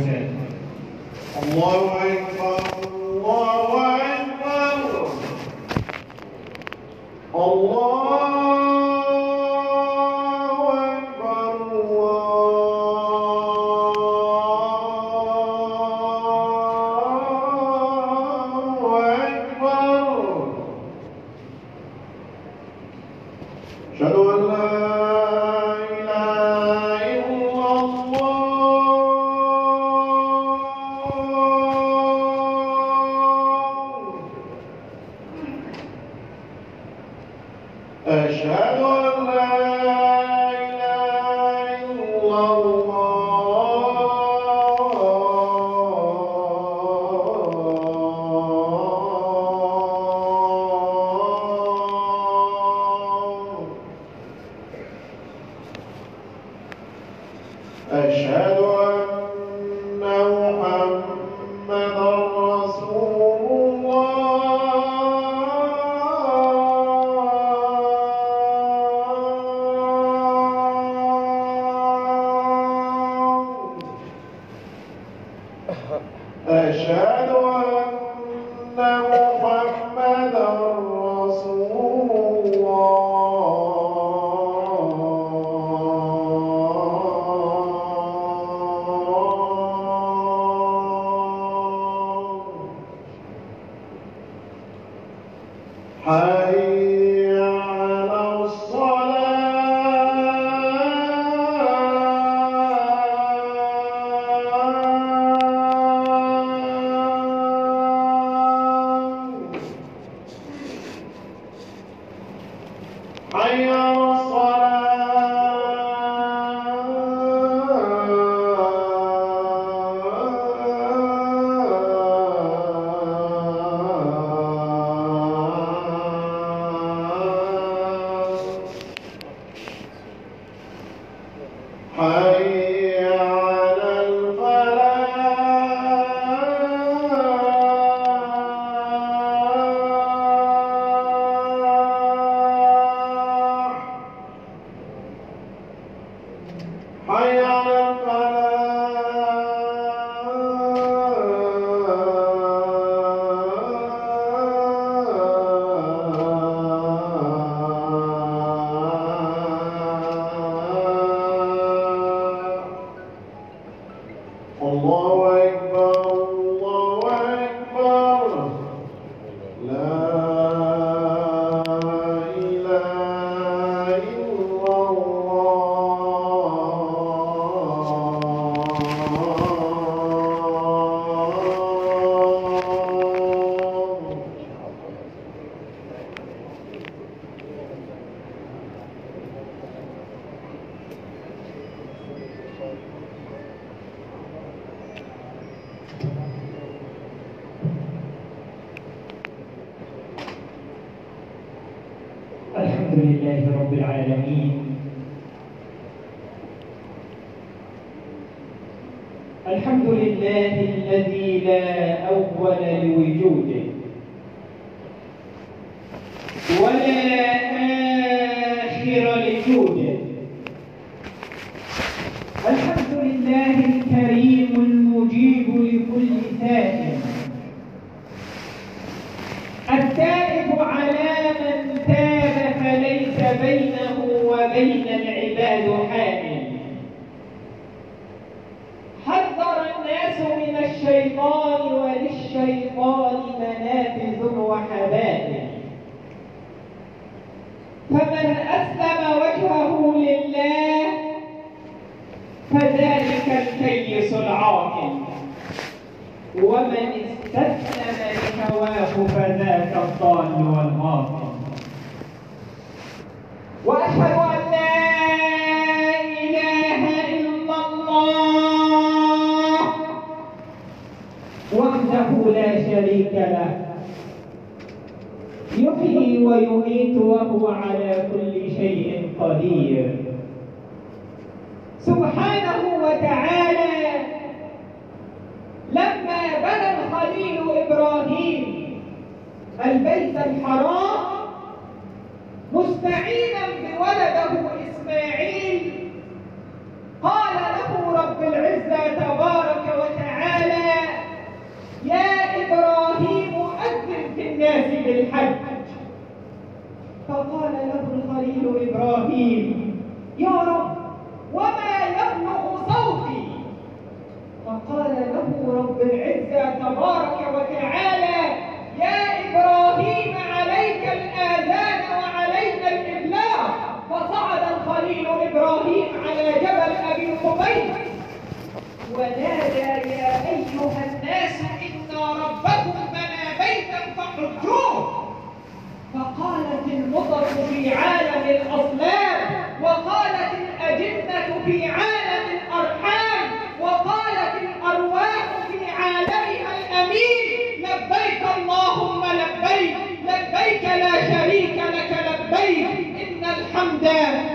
وسلم الله أكبر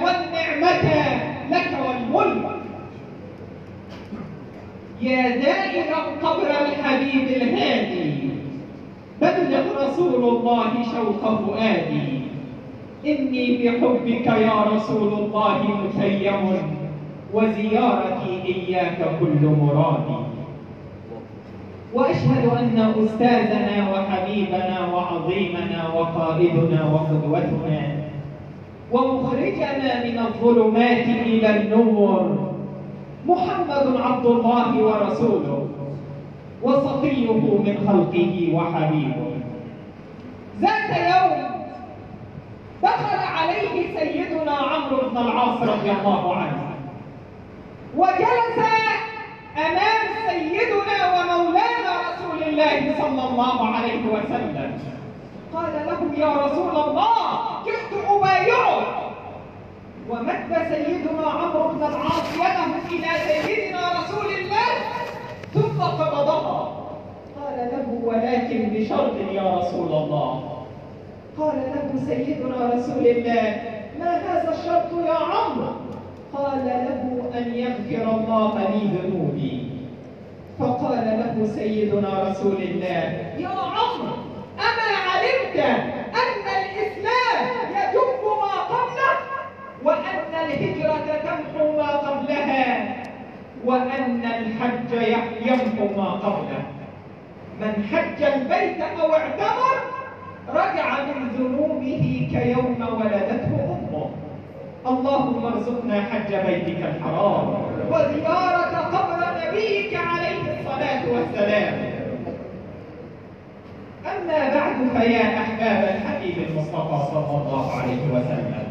والنعمة لك والملك. يا زائر قبر الحبيب الهادي بلغ رسول الله شوق فؤادي. إني بحبك يا رسول الله متيم وزيارتي إياك كل مرادي وأشهد أن أستاذنا وحبيبنا وعظيمنا وقائدنا وقدوتنا ومخرجنا من الظلمات إلى النور. محمد عبد الله ورسوله وصفيه من خلقه وحبيبه. ذات يوم دخل عليه سيدنا عمرو بن العاص رضي الله عنه. وجلس أمام سيدنا ومولانا رسول الله صلى الله عليه وسلم. قال له يا رسول الله جئت أبايعك. ومد سيدنا عمرو بن العاص يده إلى سيدنا رسول الله ثم قبضها. قال له ولكن بشرط يا رسول الله. قال له سيدنا رسول الله ما هذا الشرط يا عمرو؟ قال له أن يغفر الله لي ذنوبي. فقال له سيدنا رسول الله يا عمرو اما علمت أن الإسلام يجب ما قبله وأن الهجرة تمحو ما قبلها وأن الحج يمحو ما قبله. من حج البيت أو اعتمر رجع من ذنوبه كيوم ولدته أمه. اللهم ارزقنا حج بيتك الحرام وزيارة قبر نبيك عليه الصلاة والسلام. أما بعد فيا أحباب الحبيب المصطفى صلى الله عليه وسلم.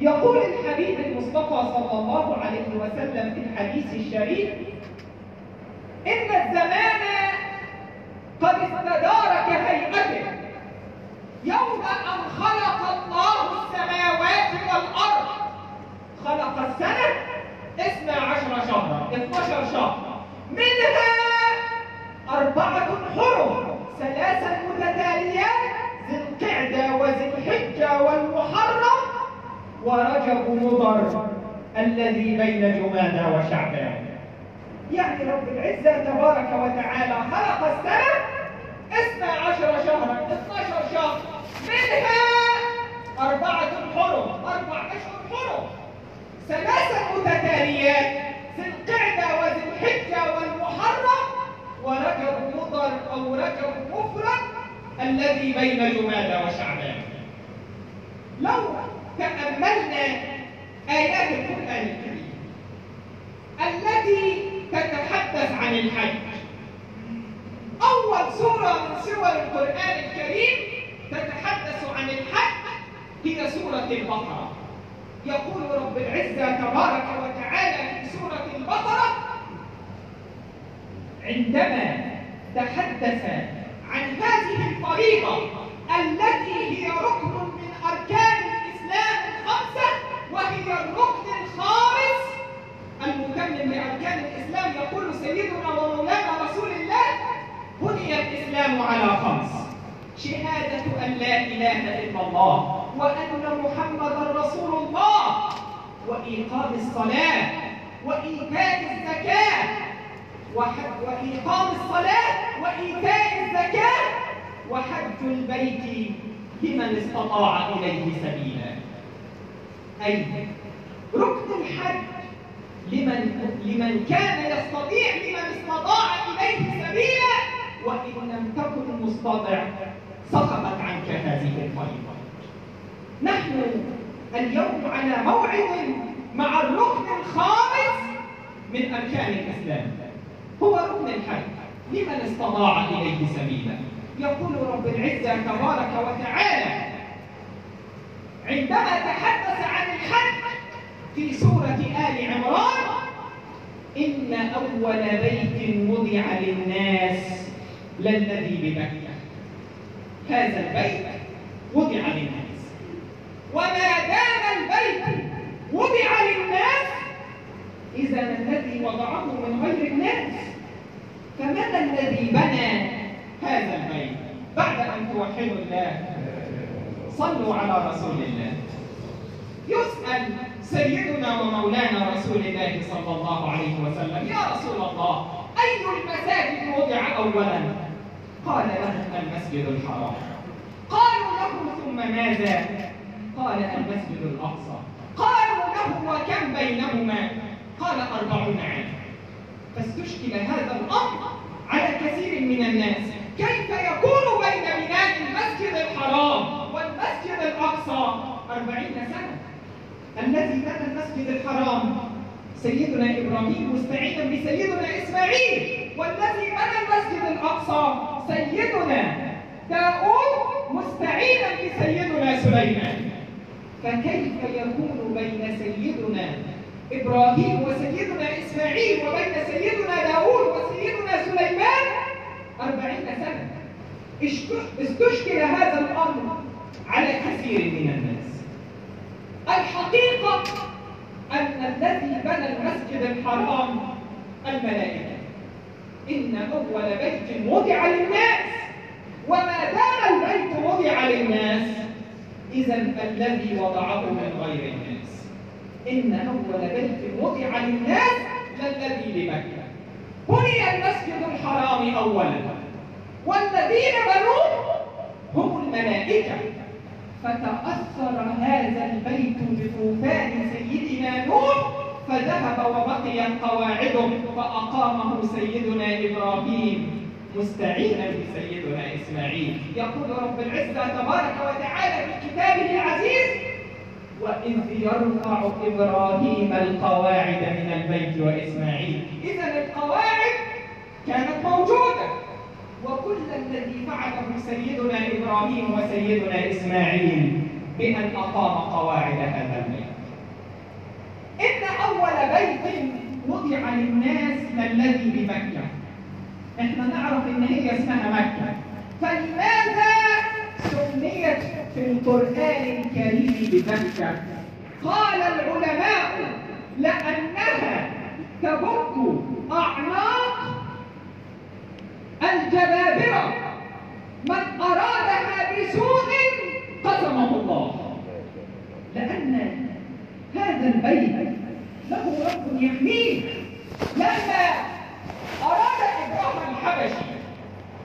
يقول الحبيب المصطفى صلى الله عليه وسلم في الحديث الشريف إن الزمان قد استدار كهيئته يوم أن خلق الله السماوات والأرض. خلق السنة اثنا عشر شهرا 12 شهر منها أربعة حرم ثلاثا متتاليات ذي القعدة وذي الحجة والمحرم ورجب مضر الذي بين جمادى وشعبان. يعني رب العزة تبارك وتعالى خلق السنة اثنى عشر شهرا 12 شهر منها أربعة حرم أربع أشهر حرم. ثلاثة متتاليات ذي القعدة وذي الحجة والمحرم ورجب مضر أو مفرد الذي بين جمادى وشعبان. لو تأملنا آيات القرآن الكريم التي تتحدث عن الحج أول سورة من سور القرآن الكريم تتحدث عن الحج هي سورة البقرة. يقول رب العزة تبارك وتعالى في سورة البقرة عندما تحدث عن هذه الفريضة التي هي ركن من أركان الإسلام الخمسة وهي الركن الخامس. المكمل لأركان الإسلام يقول سيدنا ومولانا رسول الله بني الإسلام على خمس شهادة أن لا إله إلا الله وأن محمدا رسول الله وإيقام الصلاة وإيتاء الزكاة وإيقام الصلاة وإيتاء الزكاة وحج البيت لمن استطاع إليه سبيلا. أي ركن الحج لمن لمن كان يستطيع لمن استطاع إليه سبيلا وإن لم تكن مستطع سقطت عنك هذه الفريضة نحن اليوم على موعد مع الركن الخامس من أركان الإسلام. هو ركن الحج. لمن استطاع إليه سبيلا؟ يقول رب العزة تبارك وتعالى عندما تحدث عن الحج في سورة آل عمران إن أول بيت وضع للناس للذي بمكة هذا البيت وضع للناس. وما دام البيت وضع للناس إذا الذي وضعه من غير الناس فمن الذي بنى هذا البيت؟ بعد أن توحدوا الله. صلوا على رسول الله. يسأل سيدنا ومولانا رسول الله صلى الله عليه وسلم يا رسول الله أي المساجد؟ وضع أولا. قال له المسجد الحرام. قالوا له ثم ماذا؟ قال المسجد الأقصى. قالوا له وكم بينهما؟ قال أربعون عام. فاستشكل هذا الأمر على كثير من الناس. كيف يكون بين بناء المسجد الحرام والمسجد الأقصى؟ أربعين سنة. الذي بنى المسجد الحرام سيدنا إبراهيم مستعينا بسيدنا إسماعيل. والذي بنى المسجد الأقصى سيدنا داود مستعينا بسيدنا سليمان. فكيف يكون إبراهيم وسيدنا إسماعيل وبين سيدنا داود وسيدنا سليمان أربعين سنة. استشكل هذا الأمر على كثير من الناس. الحقيقة أن الذي بنى المسجد الحرام الملائكة. إن أول بيت وضع للناس. وما دام البيت وضع للناس إذا الذي وضعه من غير الناس. إن أول بيت وضع للناس للذي بمكة بني المسجد الحرام أولا. والذين بنوه هم الملائكة. فتأثر هذا البيت بطوفان سيدنا نوح فذهب وبقيت قواعده فأقامه سيدنا إبراهيم. مستعينا بسيدنا إسماعيل. يقول رب العزة تبارك وتعالى في كتابه العزيز وإذ يرفع إبراهيم القواعد من البيت وإسماعيل. إذا القواعد كانت موجودة. وكل الذي فعله سيدنا إبراهيم وسيدنا إسماعيل بأن أقام قواعد هذا البيت. إن أول بيت وضع للناس للذي بمكة. إحنا نعرف إن هي اسمها مكة. فلماذا سميت في القرآن الكريم بمكة قال العلماء لأنها تبك أعناق الجبابرة. من أرادها بسوء قسمه الله. لأن هذا البيت له رب يحميه. لما أراد إبراهيم الحبشي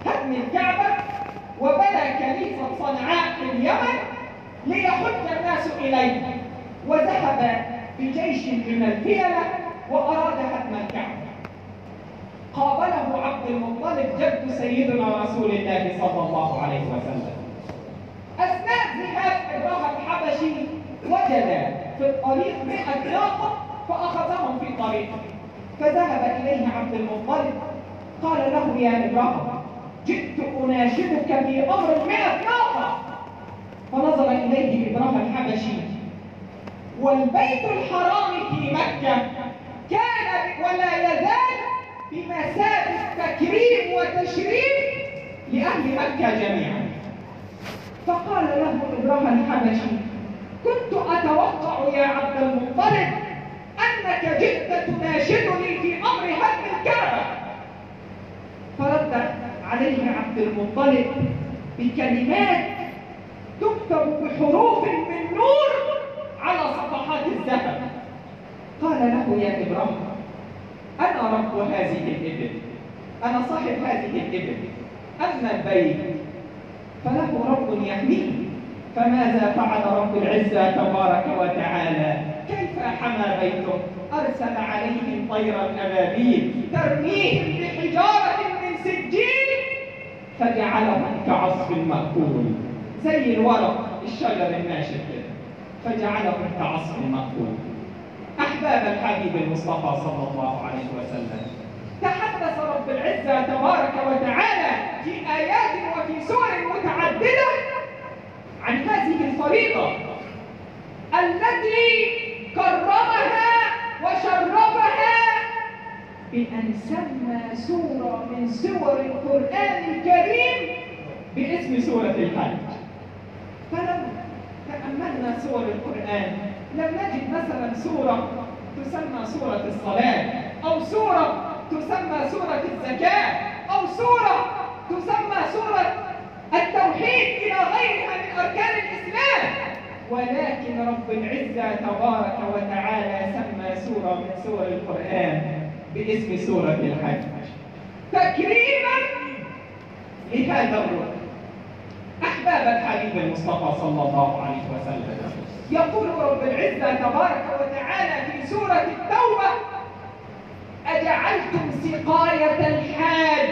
هدم الكعبة وبنى كنيسة صنعاء في اليمن ليحج الناس إليه وذهب بجيش من الفيلة وأراد هدم الكعبة. قابله عبد المطلب جد سيدنا رسول الله صلى الله عليه وسلم. أثناء ذهاب إبراهيم الحبشي وجد في الطريق مئة ناقة فأخذهم في طريقه فذهب إليه عبد المطلب قال له يا إبراهيم جئت أناشدك في أمر مئة ناقة فنظر إليه إبراهيم الحبشي. والبيت الحرام في مكة كان ولا يزال بمثابة تكريم وتشريف لأهل مكة جميعا. فقال له إبراهيم الحبشي كنت أتوقع يا عبد المطلب أنك جئت تناشدني في أمر هدم الكعبة. فرد عليه عبد المطلب بكلمات تكتب بحروف من نور على صفحات الذهب. قال له يا إبراهيم أنا رب هذه الإبل. أنا صاحب هذه الإبل. أما البيت فله رب يحميه. فماذا فعل رب العزة تبارك وتعالى؟ كيف حمى بيته؟ أرسل عليهم طيرا أبابيل ترميهم بحجارة من سجيل. فجعلهم كعصف مأكول. زي الورق الشجر الناشف كده فجعلهم كعصف مأكول. أحباب الحبيب المصطفى صلى الله عليه وسلم. تحدث رب العزة تبارك وتعالى في آيات وفي سور متعددة عن هذه الفريضة التي كرمها وشرفها بأن سمى سورة من سور القرآن الكريم باسم سورة الحج. فلو تأملنا سور القرآن. لم نجد مثلا سورة تسمى سورة الصلاة أو سورة تسمى سورة الزكاة أو سورة تسمى سورة التوحيد إلى غيرها من أركان الإسلام. ولكن رب العزة تبارك وتعالى سمى سورة من سور القرآن. باسم سورة الحج. تكريما لهذا الركن أحباب الحبيب المصطفى صلى الله عليه وسلم. يقول رب العزة تبارك وتعالى في سورة التوبة أجعلتم سقاية الحاج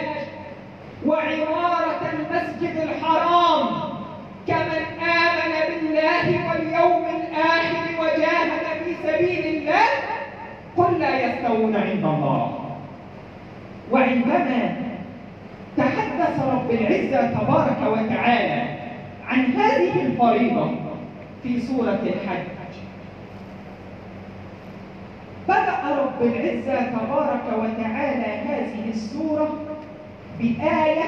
وعمارة المسجد الحرام كمن آمن بالله واليوم الآخر وجاهد في سبيل الله لا يستوون عند الله. وعندما تحدث رب العزة تبارك وتعالى عن هذه الفريضة في سورة الحج بدأ رب العزة تبارك وتعالى هذه السورة بآية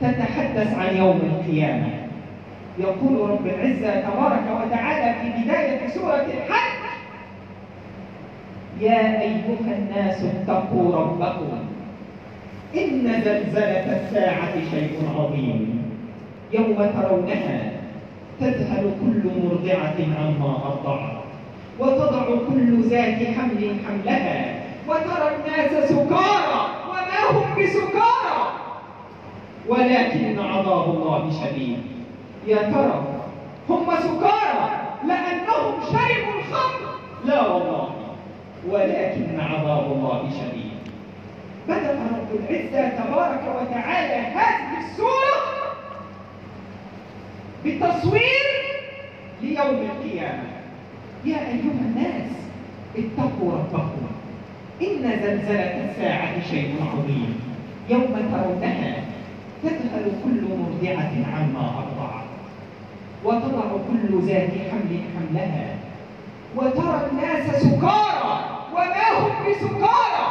تتحدث عن يوم القيامة. يقول رب العزة تبارك وتعالى في بداية سورة الحج يا أيها الناس اتقوا ربكم. إن زلزلة الساعة شيء عظيم. يوم ترونها تذهل كل مرضعة عما أرضعت. وتضع كل ذات حمل حملها. وترى الناس سكارى. وما هم بسكارى. ولكن عذاب الله شديد. يا ترى هم سكارى لأنهم شربوا الخمر. لا والله. ولكن عذاب الله شديد. بدأ رب العزة تبارك وتعالى هذه السورة بتصوير ليوم القيامة. يا أيها الناس اتقوا ربكم. إن زلزلة الساعة شيء عظيم. يوم ترونها تذهل كل مرضعة عما أرضعت. وتضع كل ذات حمل حملها. وترى الناس سكارى. وما هم بسكارى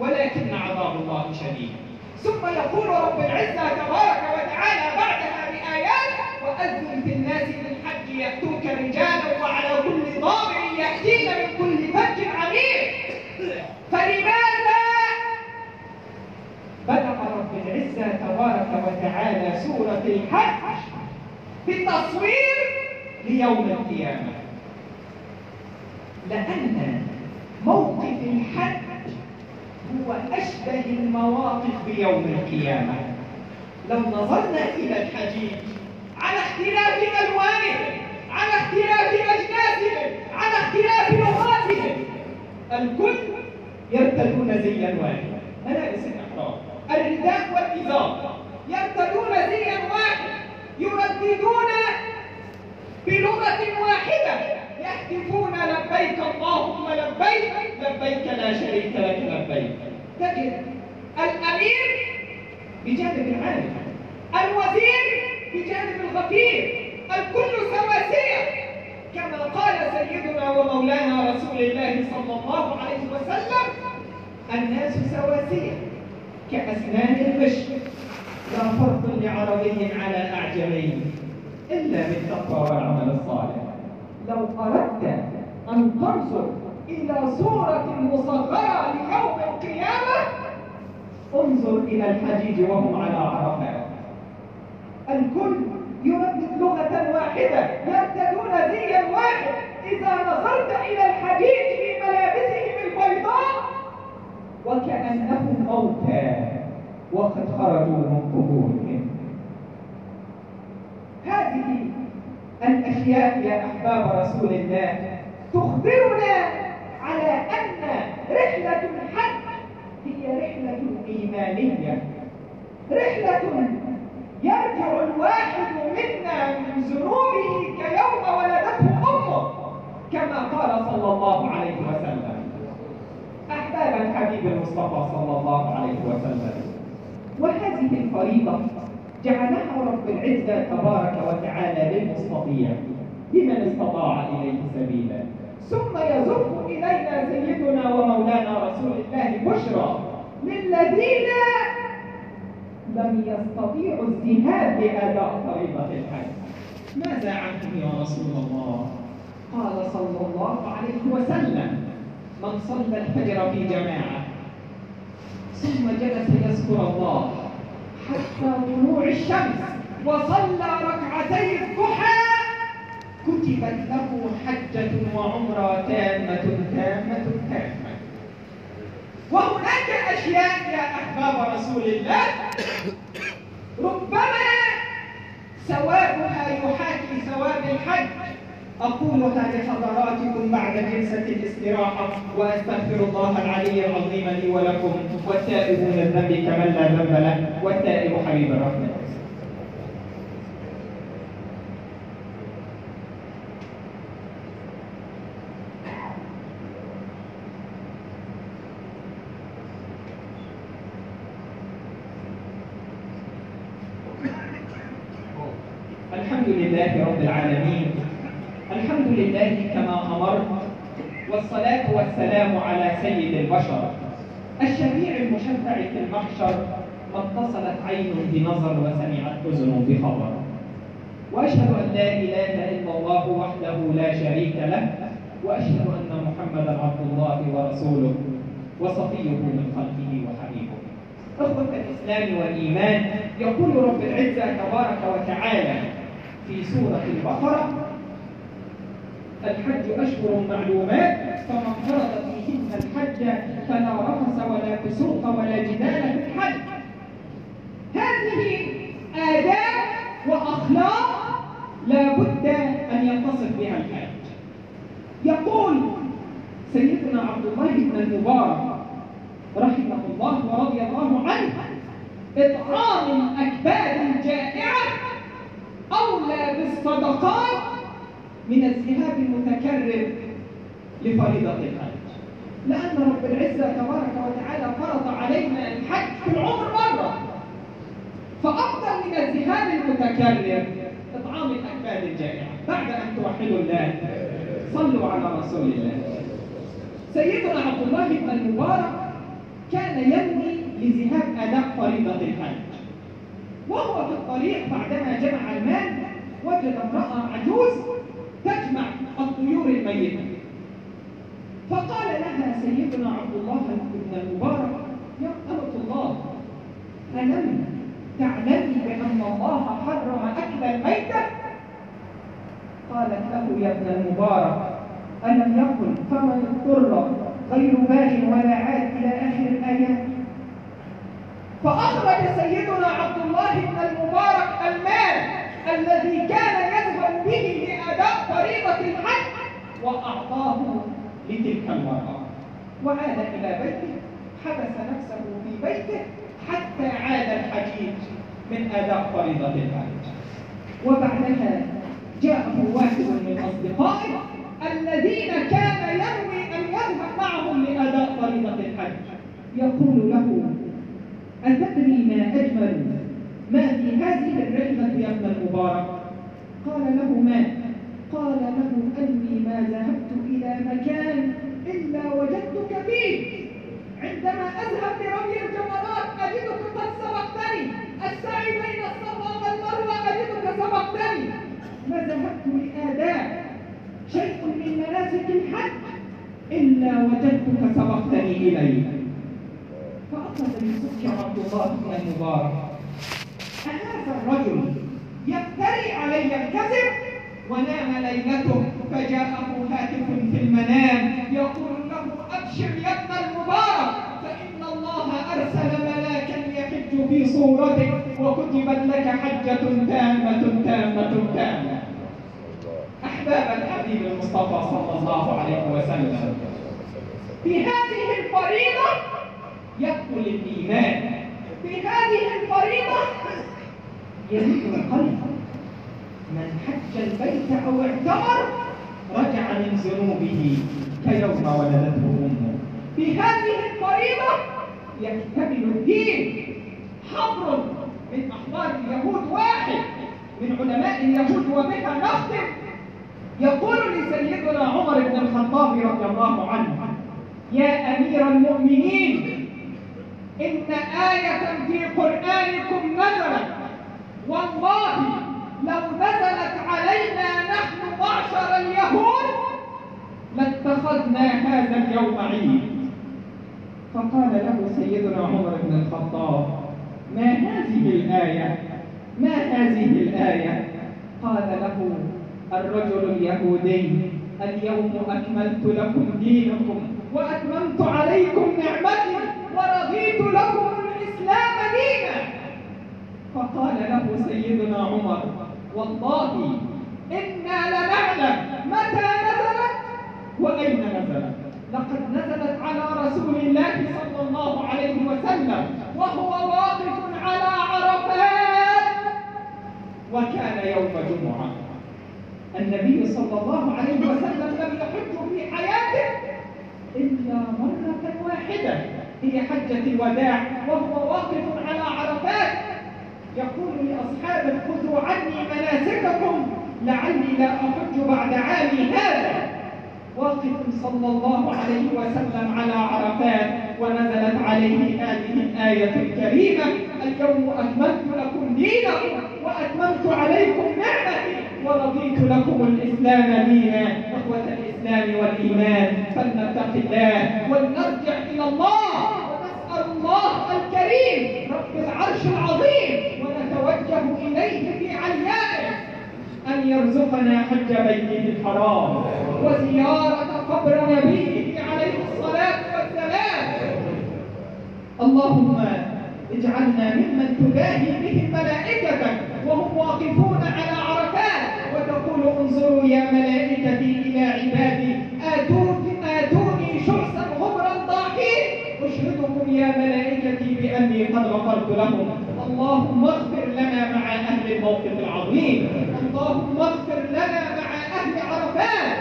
ولكن عذاب الله شديد. ثم يقول رب العزة تبارك وتعالى بعدها بآيات وأذن في الناس بالحج يأتوك رجالا وعلى كل ضامر يأتين من كل فج عميق. فلماذا بدأ رب العزة تبارك وتعالى سورة الحج بالتصوير ليوم القيامة؟ لأن موقف الحج هو أشبه المواقف بيوم القيامة. لو نظرنا إلى الحجيج على اختلاف ألوانهم على اختلاف أجناسهم على اختلاف لغاتهم الكل يرتدون زيا واحدا ملابس الإحرام الرداء والإزار يرتدون زيا واحد يرددون بلغة واحدة. يهتفون لبيك اللهم لبيك لبيك لا شريك لك لبيك. تجد الأمير بجانب العالم الوزير بجانب الغفير الكل سواسية كما قال سيدنا ومولانا رسول الله صلى الله عليه وسلم الناس سواسية كأسنان المشط لا فرق لعربي على أعجمي إلا بالتقوى والعمل الصالح. لو أردت أن تنظر إلى صورة مصغرة ليوم القيامة انظر إلى الحجيج وهم على عرفات الكل يردد لغة واحدة يرتدون زيا واحد. إذا نظرت إلى الحجيج في ملابسهم البيضاء وكأنهم موتى وقد خرجوا من قبورهم. هذه الأشياء يا أحباب رسول الله تخبرنا على أن رحلة الحج هي رحلة إيمانية. رحلة يرجع الواحد منا من ذنوبه كيوم ولدته كما قال صلى الله عليه وسلم. أحباب الحبيب المصطفى صلى الله عليه وسلم وهذه الفريضة جعلها رب العزة تبارك وتعالى للمستطيع لمن استطاع إليه سبيلا. ثم يزف إلينا سيدنا ومولانا رسول الله بشرى للذين لم يستطيعوا الذهاب لأداء فريضة الحج ماذا عنهم يا رسول الله؟ قال صلى الله عليه وسلم من صلى الفجر في جماعة ثم جلس يذكر الله حتى طلوع الشمس وصلى ركعتي الضحى كتبت له حجة وعمرة تامة تامة تامة. وهناك أشياء يا أحباب رسول الله ربما ثوابها يحاكي ثواب الحج. أقولها لحضراتكم بعد جلسة الاستراحة وأستغفر الله العلي العظيم لي ولكم والتائب من الذنب كمن لا ذنب له والتائب حبيب الرحمن الحمد لله رب العالمين الحمد لله كما أمرت والسلام على سيد البشر. الشفيع المشفع في المحشر ما اتصلت عين بنظر وسمعت أذن بخبر. وأشهد أن لا إله إلا الله وحده لا شريك له وأشهد أن محمدا عبد الله ورسوله وصفيه من خلقه وحبيبه. أخوة الإسلام والإيمان يقول رب العزة تبارك وتعالى في سورة البقرة الحج أشهر معلومات فمن فرض فيهن الحج فلا رفث ولا فسوق ولا جدال في الحج. هذه آداب وأخلاق لا بد أن يتصف بها الحج. يقول سيدنا عبد الله بن المبارك رحمه الله ورضي الله عنه إطعام الأكباد الجائعة أولى بالصدقات من الذهاب المتكرر لفريضة الحج لأن رب العزة تبارك وتعالى فرض علينا الحج في العمر مرة. فأفضل من الذهاب المتكرر إطعام الأكباد الجائعة بعد أن توحدوا الله. صلوا على رسول الله. سيدنا عبد الله بن المبارك كان ينوي لذهاب أداء فريضة الحج وهو في الطريق بعدما جمع المال وجد امرأة عجوز تجمع الطيور الميتة فقال لها سيدنا عبد الله بن المبارك يا أمة الله ألم تعلمي بأن الله حرم أكل الميتة؟ قالت له يا ابن المبارك ألم يقل فمن اضطر غير باغ ولا عاد إلى آخر الآيات فأخرج سيدنا عبد الله بن المبارك المال الذي كان يذهب به لأداء فريضة الحج وأعطاه لتلك المرأة. وعاد إلى بيته حبس نفسه في بيته حتى عاد الحجيج من أداء فريضة الحج. وبعدها جاءه واحد من أصدقائه الذين كان ينوي أن يذهب معهم لأداء فريضة الحج. يقول له أتدري ما أجمل؟ ما في هذه الرحلة يا ابن المبارك؟ قال له ما قال له أني ما ذهبت إلى مكان إلا وجدتك فيه. عندما أذهب لرمي الجمرات أجدك قد سبقتني. السعي بين الصفا والمروة أجدك سبقتني. ما ذهبت لآداء شيء من مناسك الحج إلا وجدتك سبقتني إليه فأخذ يسكر عبد الله بن المبارك. أهذا الرجل يفتري علي الكذب ونام ليلته فجاءه هاتف في المنام. يقول له أبشر يا ابن المبارك فإن الله أرسل ملاكا يحج في صورتك وكتبت لك حجة تامة تامة تامة. أحباب الحبيب المصطفى صلى الله عليه وسلم. في هذه الفريضة يدخل الإيمان. في هذه الفريضة يزيد القلب. من حج البيت أو اعتمر رجع من ذنوبه كيوم ولدته أمه. في هذه الفريضة يكتمل الدين حبر من أحبار اليهود واحد من علماء اليهود وبها نختم يقول لسيدنا عمر بن الخطاب رضي الله عنه يا أمير المؤمنين إن آية في قرآنكم نزلت والله لو نزلت علينا نحن معشر اليهود لاتخذنا هذا اليوم عيد. فقال له سيدنا عمر بن الخطاب ما هذه الآية؟ ما هذه الآية؟ قال له الرجل اليهودي اليوم أكملت لكم دينكم وأتممت عليكم نعمتي ورضيت لكم الإسلام دينا. فقال له سيدنا عمر والله إنا لنعلم متى نزلت وأين نزلت. لقد نزلت على رسول الله صلى الله عليه وسلم وهو واقف على عرفات. وكان يوم جمعة. النبي صلى الله عليه وسلم لم يحج في حياته إلا مرة واحدة هي حجة الوداع وهو واقف على عرفات. يقول لأصحابه خذوا عني مناسككم لعلي لا أحج بعد عامي هذا. واقف صلى الله عليه وسلم على عرفات ونزلت عليه هذه الآية الكريمة. اليوم أكملت لكم دينكم وأتممت عليكم نعمتي ورضيت لكم الإسلام دينا. إخوة الإسلام والإيمان فلنتق الله ولنرجع إلى الله ونسأل الله الكريم رب العرش العظيم ونتوجه إليه في عليائه أن يرزقنا حج بيته الحرام وزيارة قبر نبيه عليه الصلاة والسلام. اللهم اجعلنا ممن تباهي بهم ملائكتك وهم واقفون على عرفات وتقول انظروا يا ملائكتي إلى عبادي. آتوني, آتوني شخصا غبرا ضاحين أشهدكم يا ملائكتي بأني قد غفرت لهم اللهم اغفر لنا مع أهل الموقف العظيم. اللهم اغفر لنا مع أهل عرفات.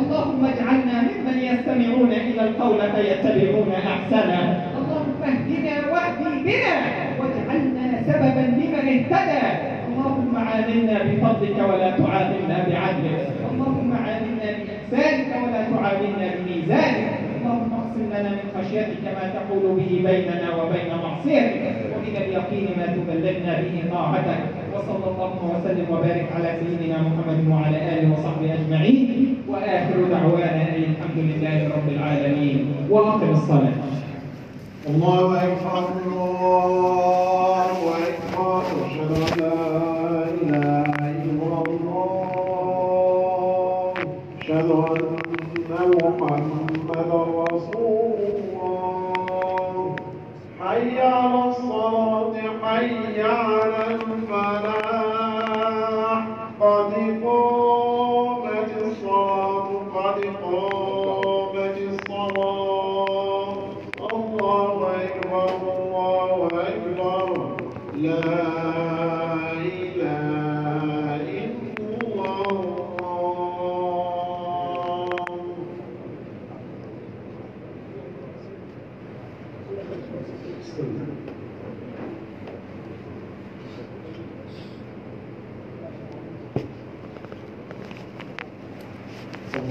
اللهم اجعلنا ممن يستمعون إلى القول فيتبعون أحسنه. اللهم اهدنا واهدي بنا واجعلنا سببا لمن اهتدى. اللهم عاملنا بفضلك ولا تعاملنا بعدلك. اللهم عاملنا بإحسانك ولا تعاملنا بميزانك. لنا من خشيتك ما تحول به بيننا وبين معصيتك. ومن اليقين ما تبلغنا به طاعتك. وصلى الله وسلم وبارك على سيدنا محمد وعلى آله وصحبه أجمعين. وآخر دعوانا أن الحمد لله رب العالمين. وأقم الصلاة. الله أكبر الله أكبر. أشهد أن لا إله إلا الله. أشهد أن محمدا رسول الصلاة حي على الفلاح قد قامت الصلاة قد قامت الصلاة الله أكبر الله أكبر. لا إله إلا الله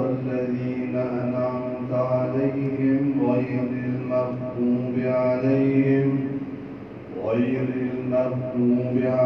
الذين أنعمت عليهم غير المغضوب عليهم غير المغضوب عليهم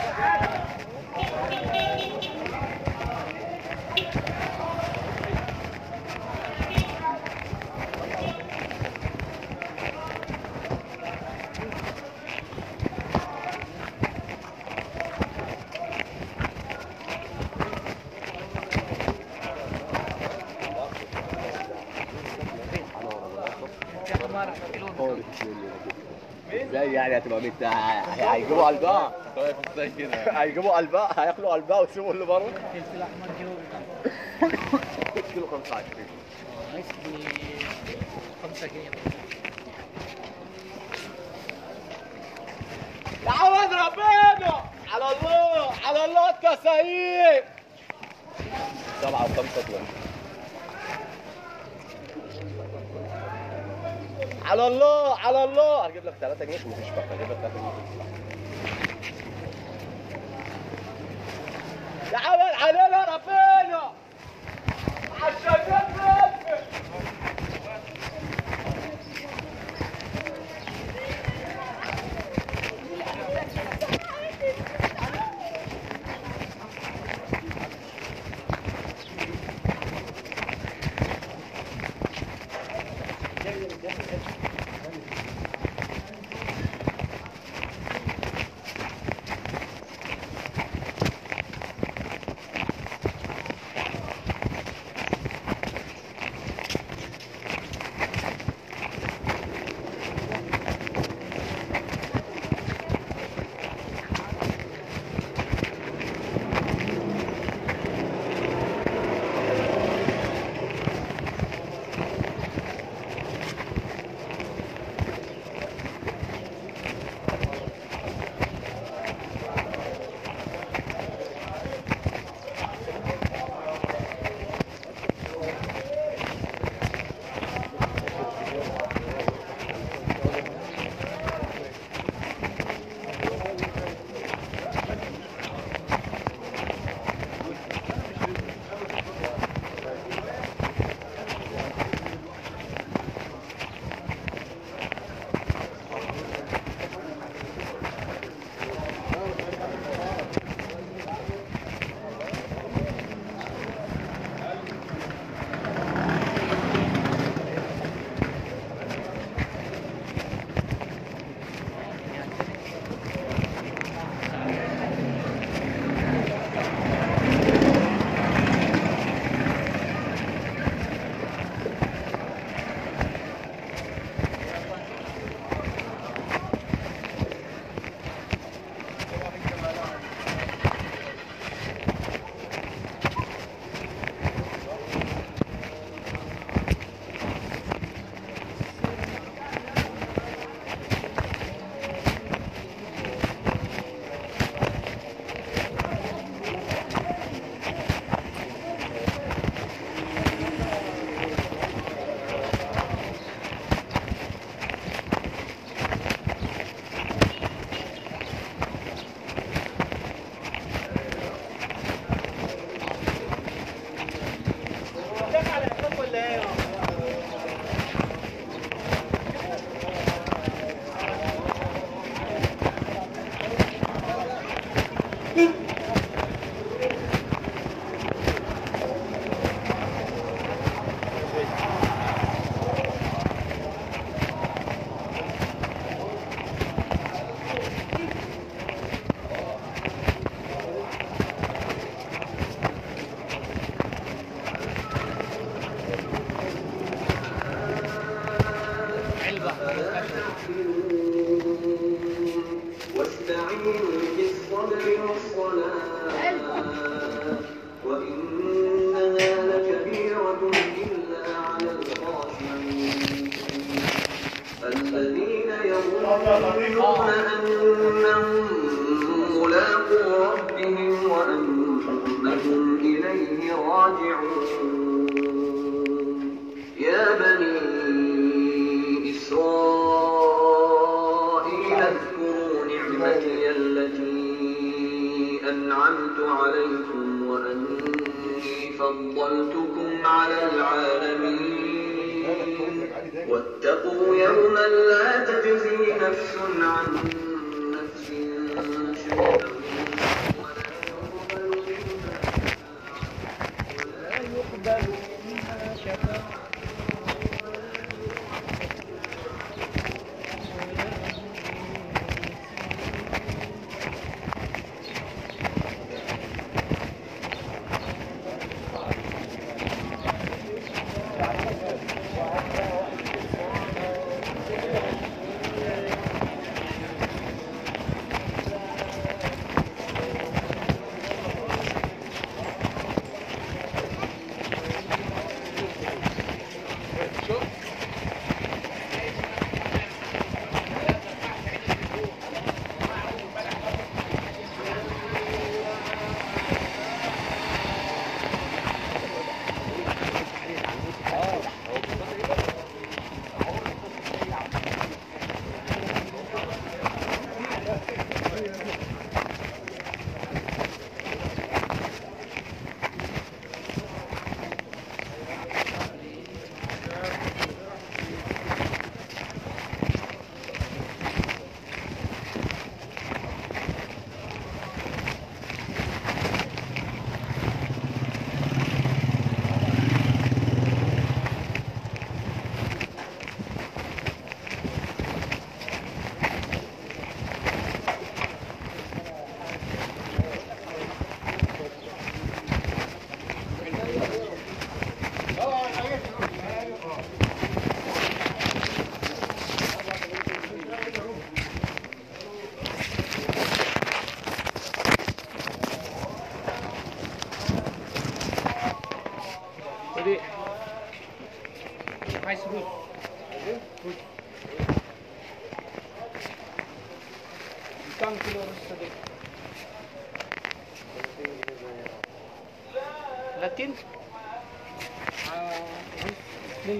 يعني هتبقى مت هيجيبوا قلبها طيب إزاي كده هيجيبوا قلبها هياكلوا قلبها ويسيبوا اللي بره. الفلفل الاحمر كيلو كيلو 25 5 جنيه تعود ربنا! على الله على الله التسعير سبعة وخمسة وخمسة على الله على الله. هجيب لك 3 جنيه مفيش فرق. هجيب لك 3 جنيه. تعود علينا ربنا. عشان نفرق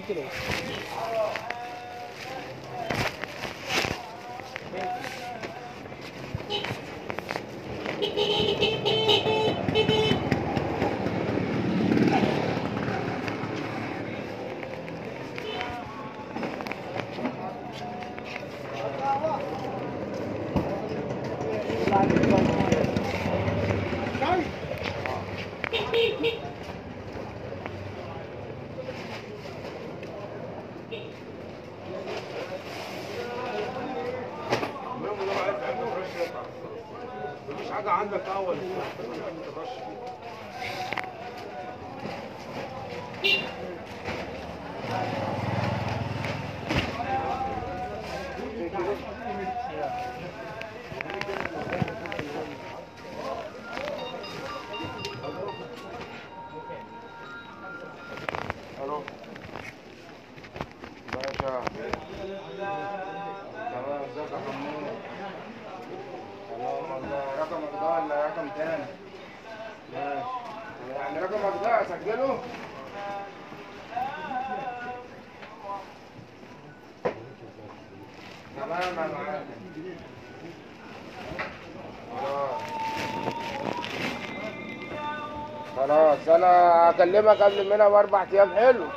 vehículos. اكلمك قبل منها بأربع أيام حلو.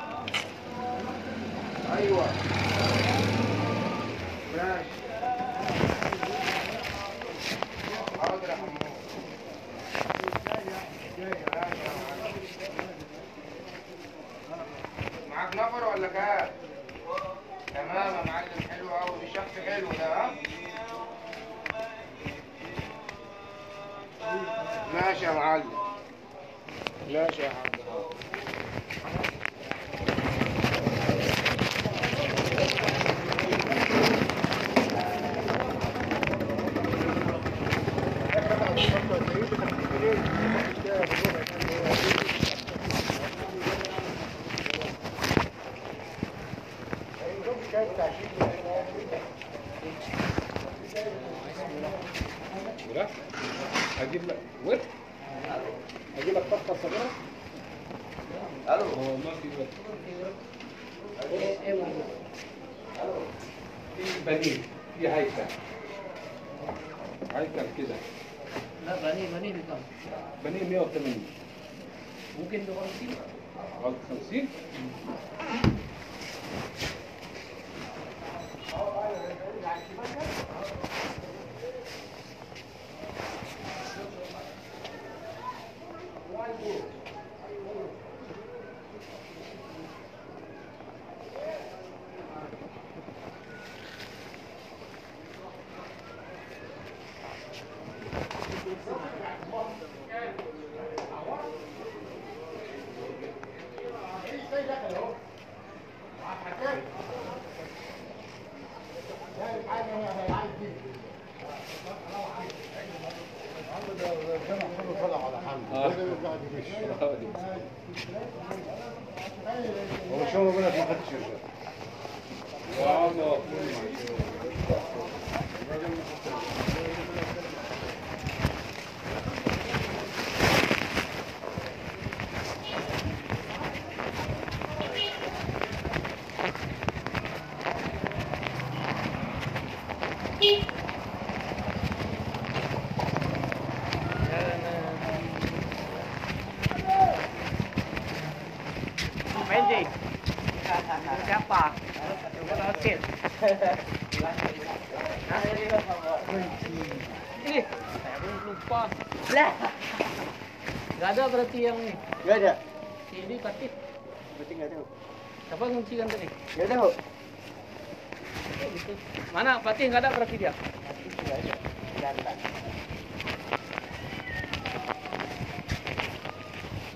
Oke, nggak ada berarti dia.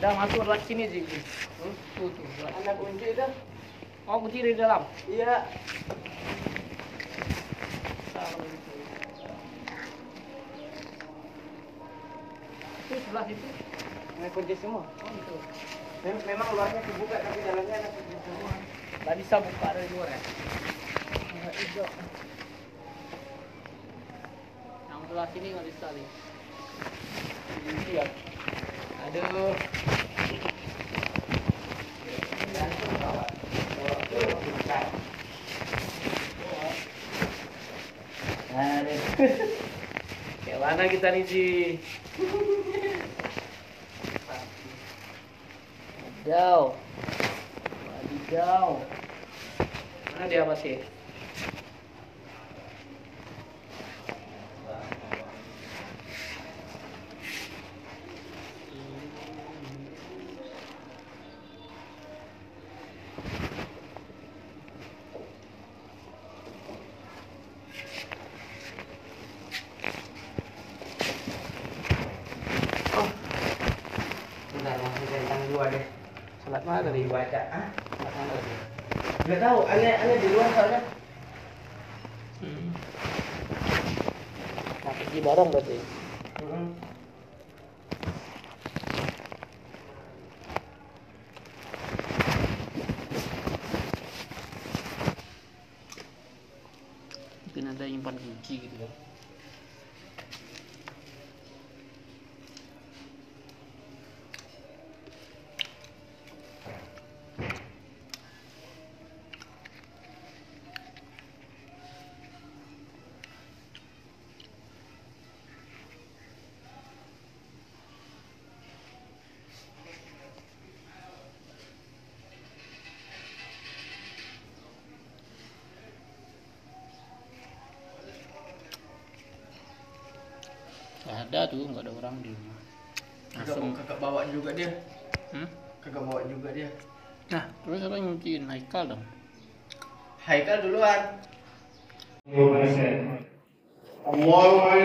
Dah masuk lagi sini Ji. Tuh tuh. Ada kunci dah. Oh kunci di dalam? Iya. Itu sebelah situ. Ini kunci semua. Oh gitu. Memang luarnya dibuka tapi dalamnya ada kunci semua. Gak bisa buka dari luar ya? Enggak sebelah sini nggak bisa nih ini ya aduh mana kita nih sih? jauh Mana dia masih? orang di rumah. Langsung. kakak, bawa juga dia. Hmm? kakak bawa juga dia. Nah terus apa yang Haikal dong. Haikal duluan. Allahumma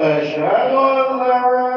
أشهد أن لا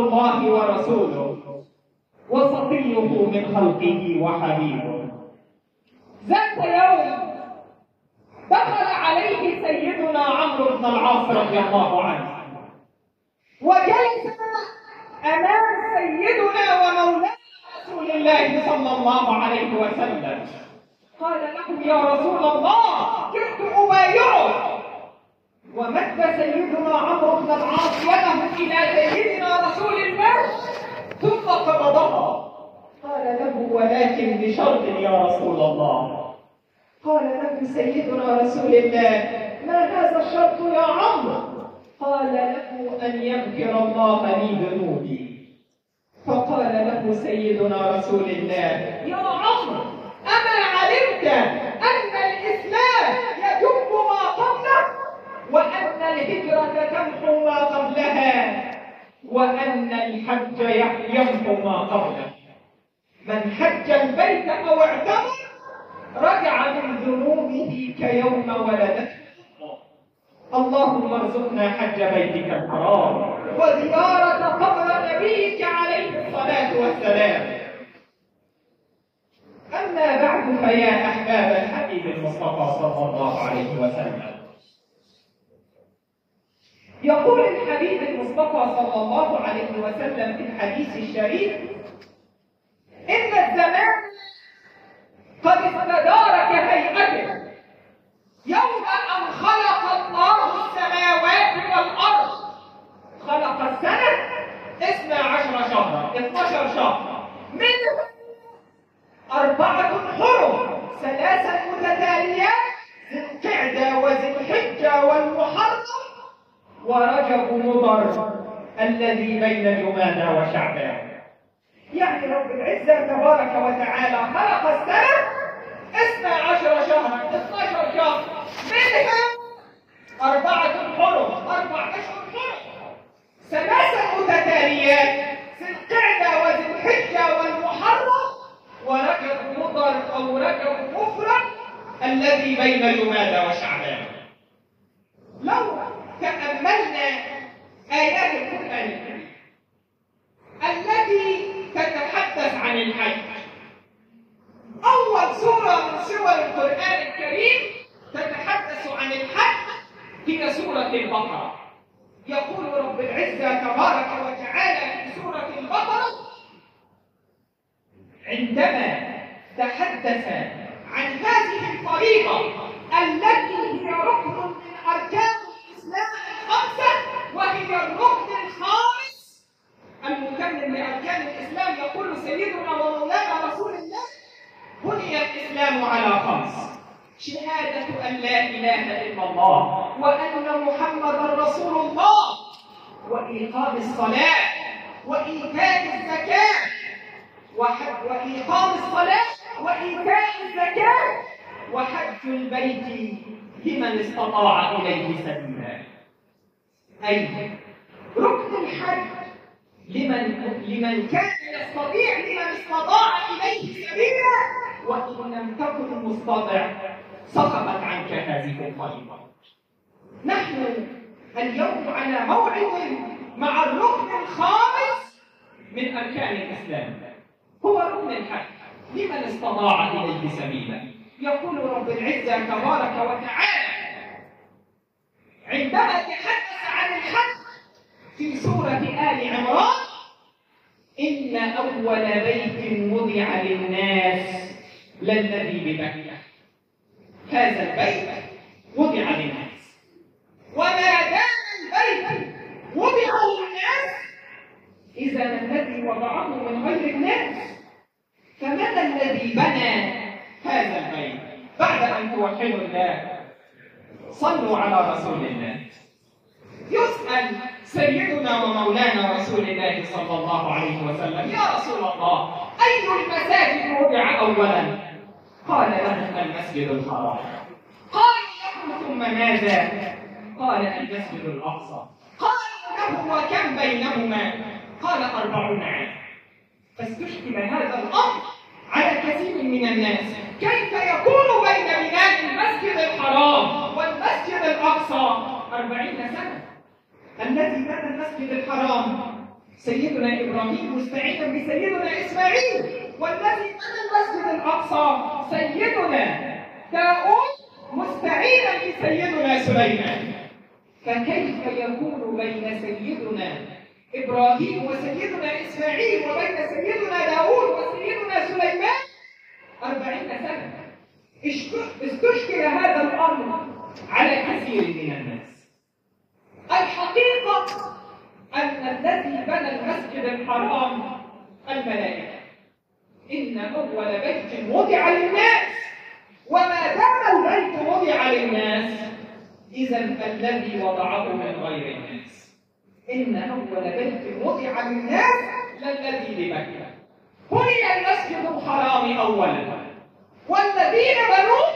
الله ورسوله. وصفيه من خلقه وحبيبه. ذات يوم دخل عليه سيدنا عمرو بن العاص رضي الله عنه. وجلس أمام سيدنا ومولانا رسول الله صلى الله عليه وسلم. قال له يا رسول الله جئت أبايعك. ومد سيدنا عمرو بن العاص يده إلى سيدنا رسول الله ثم قبضها. قال له ولكن بشرط يا رسول الله. قال له سيدنا رسول الله ما هذا الشرط يا عمرو؟ قال له أن يغفر الله لي ذنوبي. فقال له سيدنا رسول الله يا عمرو أما علمت أن الاسلام يجب ما قبله وان الهجره تمحو ما قبلها وأن الحج يمحو ما قبله. من حج البيت أو اعتمر رجع من ذنوبه كيوم ولدته. اللهم ارزقنا حج بيتك الحرام. وزيارة قبر نبيك عليه الصلاة والسلام. أما بعد فيا أحباب الحبيب المصطفى صلى الله عليه وسلم. يقول الحبيب المصطفى صلى الله عليه وسلم في الحديث الشريف إن الزمان قد استدار كهيئته. يوم أن خلق الله السماوات والأرض. خلق السنة اثنا عشر شهرا 12 شهر منهم أربعة حرم ثلاثة متتاليات ذي القعدة وذي ورجب مضر الذي بين جمادى وشعبان. يعني رب العزة تبارك وتعالى خلق السنة اثنا عشر شهرا 12 شهر منها أربعة حرم أربع أشهر حرم. ثلاثة متتاليات ذي القعدة وذي الحجة والمحرم. ورجب مضر أو رجب مفرد الذي بين جمادى وشعبان. لو تأملنا آيات القرآن التي تتحدث عن الحج. أول سورة من سور القرآن الكريم تتحدث عن الحج هي سورة البقرة. يقول رب العزة تبارك وتعالى في سورة البقرة عندما تحدث عن هذه الفريضة التي هي ركن من أركان الإسلام الخمسة وهي الركن الخامس المكمل لأركان الإسلام يقول سيدنا ومولانا رسول الله بني الإسلام على خمس شهادة أن لا إله إلا الله. وأن محمدا رسول الله. وإقام الصلاة. وإيتاء الزكاة. وإقام الصلاة. وإيتاء الزكاة. وحج البيت لمن استطاع إليه سبيلا. أي ركن الحج لمن لمن كان يستطيع لمن استطاع إليه سبيلا. وإن لم تكن مستطع سقطت عنك هذه الفريضة نحن اليوم على موعد مع الركن الخامس من أركان الإسلام. هو ركن الحج. لمن استطاع إليه سبيلا؟ يقول رب العزة تبارك وتعالى عندما تحدث عن الحج في سورة آل عمران إن أول بيت وضع للناس للذي ببكة هذا البيت وضع للناس. وما دام البيت وضع للناس إذا الذي وضعه من غير الناس فمن الذي بنى هذا البيت بعد أن توحدوا الله؟ صلوا على رسول الله. يسأل سيدنا ومولانا رسول الله صلى الله عليه وسلم يا رسول الله أي المساجد وضع أولا؟ قال له المسجد الحرام. قال له ثم ماذا؟ قال المسجد الأقصى. قال له وكم بينهما؟ قال أربعون. عام فاستشكل هذا الأمر على كثير من الناس. كيف يكون بين بناء المسجد الحرام والمسجد الأقصى؟ أربعين سنة. الذي بنى المسجد الحرام سيدنا إبراهيم مستعينا بسيدنا إسماعيل. والذي بنى المسجد الأقصى سيدنا داود مستعينا بسيدنا سليمان. فكيف يكون بين سيدنا إبراهيم وسيدنا إسماعيل وبين سيدنا داود وسيدنا سليمان أربعين سنة؟ استشكل هذا الأمر على كثير من الناس. الحقيقة أن الذي بنى المسجد الحرام الملائكة. إن أول بيت وضع للناس وما دام البيت وضع للناس إذا فالذي وضعه من غير الناس إن أول بيت وضع للناس للذي بمكة بني المسجد الحرام أولا. والذين بنوه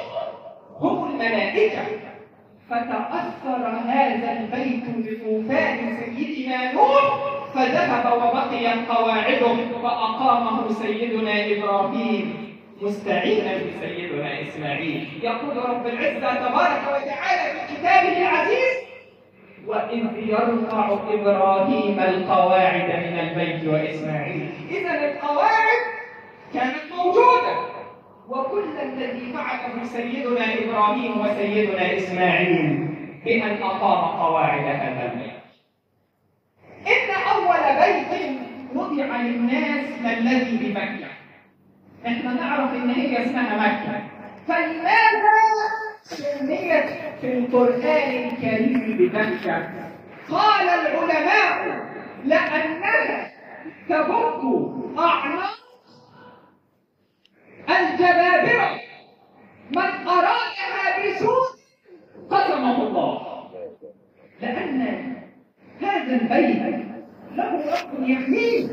هم الملائكة. فتأثر هذا البيت بطوفان سيدنا نوح فذهب وبقيت قواعده فأقامه سيدنا إبراهيم. مستعينا بسيدنا إسماعيل. يقول رب العزة تبارك وتعالى في كتابه العزيز وإذ يرفع إبراهيم القواعد من البيت وإسماعيل. إذا القواعد كانت موجودة وكل الذي فعله سيدنا إبراهيم وسيدنا إسماعيل بأن أقام قواعد هذا البيت. إن أول بيت وضع للناس الذي بمكة إحنا نعرف إن هي اسمها مكة. فلماذا سميت في القرآن الكريم بمكة؟ قال العلماء لأنها تبك أعناق الجبابرة. من أرادها بسوء قسمه الله. لأن البيت له رب يحميه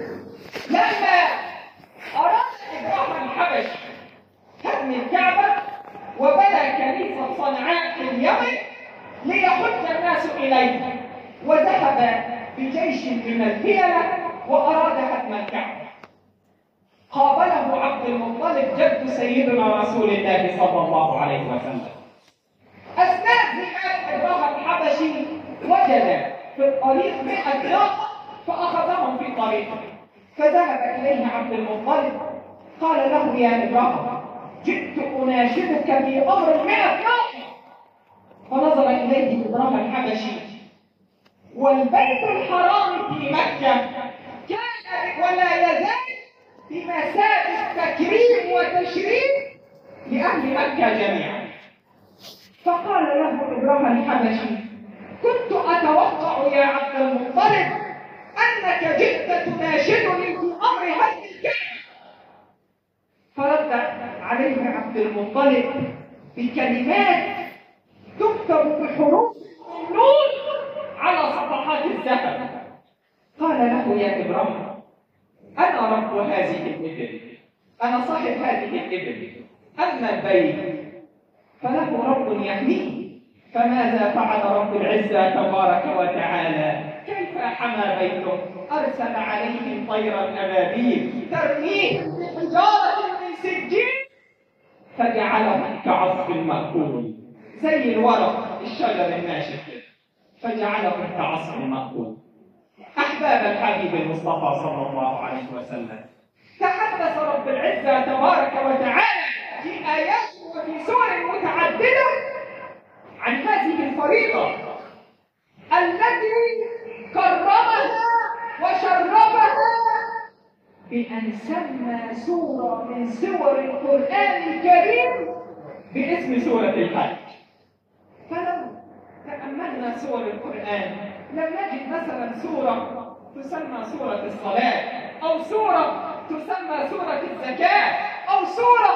لما أراد إبراهيم الحبش هدم الكعبة وبنى كنيسة صنعاء في اليمن ليحج الناس إليه وذهب بجيش من الفيلة وأراد هدم الكعبة. قابله عبد المطلب جد سيدنا رسول الله صلى الله عليه وسلم. أثناء ذهاب إبراهيم الحبشي وجد في الطريق مئة ناقة فأخذهم في طريقه. فذهب إليه عبد المطلب. قال له يا إبراهيم جئت أناشدك في أمر مئة ناقة فنظر إليه إبراهيم الحبشي. والبيت الحرام في مكة كان ولا يزال بمثابة تكريم وتشريف لأهل مكة جميعا. فقال له إبراهيم الحبشي كنت أتوقع يا عبد المطلب أنك جئت تناشدني في أمر هدم الكعبة فرد عليه عبد المطلب بكلمات تكتب بحروف النور على صفحات الذهب قال له يا إبراهيم أنا رب هذه الإبل. أنا صاحب هذه الإبل. أما البيت فله رب يحميه. فماذا فعل رب العزة تبارك وتعالى؟ كيف حمى بيته أرسل عليهم طيرا أبابيل ترميهم بحجارة من سجين. فجعلهم كعصف مأكول. زي الورق الشجر الناشف. كده فجعلهم كعصف مأكول. أحباب الحبيب المصطفى صلى الله عليه وسلم. تحدث رب العزة تبارك وتعالى في آيات وفي سور متعددة عن هذه الفريضة التي كرمها وشرفها بأن سمى سورة من سور القرآن الكريم باسم سورة الحج. فلو تأملنا سور القرآن. لم نجد مثلا سورة تسمى سورة الصلاة أو سورة تسمى سورة الزكاة أو سورة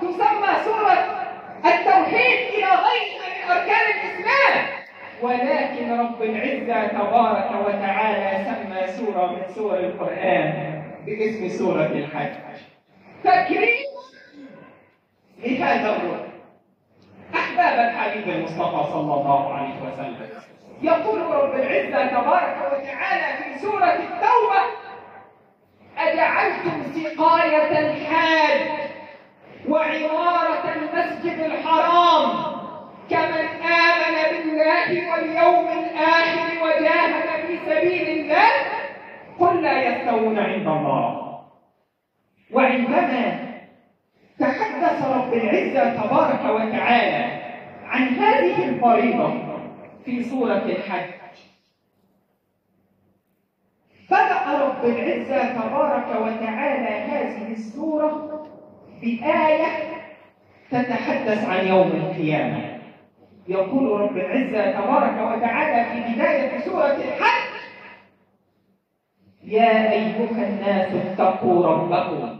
تسمى سورة التوحيد إلى غيرها من أركان الإسلام. ولكن رب العزة تبارك وتعالى سمى سورة من سور القرآن. باسم سورة الحج. تكريم لهذا الركن أحباب الحبيب المصطفى صلى الله عليه وسلم. يقول رب العزة تبارك وتعالى في سورة التوبة أجعلتم سقاية الحاج وعمارة المسجد الحرام كمن آمن بالله واليوم الآخر وجاهد في سبيل الله قل لا يستوون عند الله. وعندما تحدث رب العزة تبارك وتعالى عن هذه الفريضة في سورة الحج بدأ رب العزة تبارك وتعالى هذه السورة بآية تتحدث عن يوم القيامة. يقول رب العزة تبارك وتعالى في بداية سورة الحج يا أيها الناس اتقوا ربكم.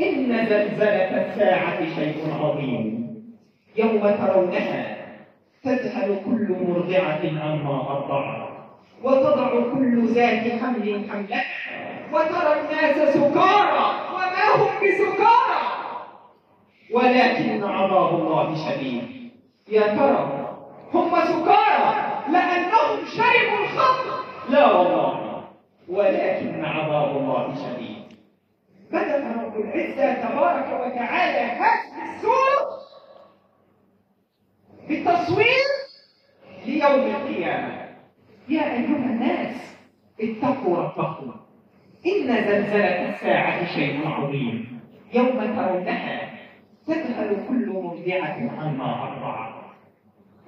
إن زلزلة الساعة شيء عظيم. يوم ترونها تذهل كل مرضعة عما أرضعت وتضع كل ذات حمل حملها. وترى الناس سكارى. وما هم بسكارى. ولكن عذاب الله شديد. يا ترى هم سكارى لأنهم شربوا الخمر. لا والله. ولكن عذاب الله شديد. بدأ رب العزة تبارك وتعالى هذه السورة بتصوير ليوم القيامة. يا أيها الناس اتقوا ربكم. إن زلزلة الساعة شيء عظيم. يوم ترونها تذهل كل مرضعة عما أرضعت.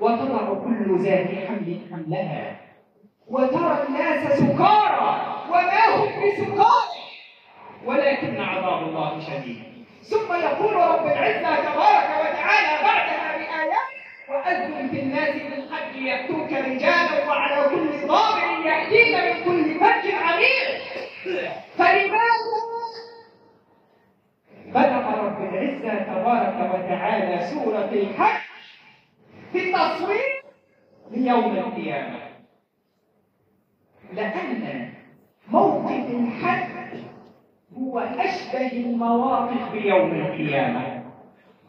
وتضع كل ذات حمل حملها. وترى الناس سكارى وما هم بسكارى. ولكن عذاب الله شديد. ثم يقول رب العزة تبارك وتعالى بعدها بآيات وأذن في الناس بالحج يأتوك رجالا وعلى كل ضامر يأتين من كل فج عميق. فلماذا؟ بدأ رب العزة تبارك وتعالى سورة الحج في التصوير ليوم القيامة. لأن موقف الحج هو أشبه المواقف بيوم القيامة.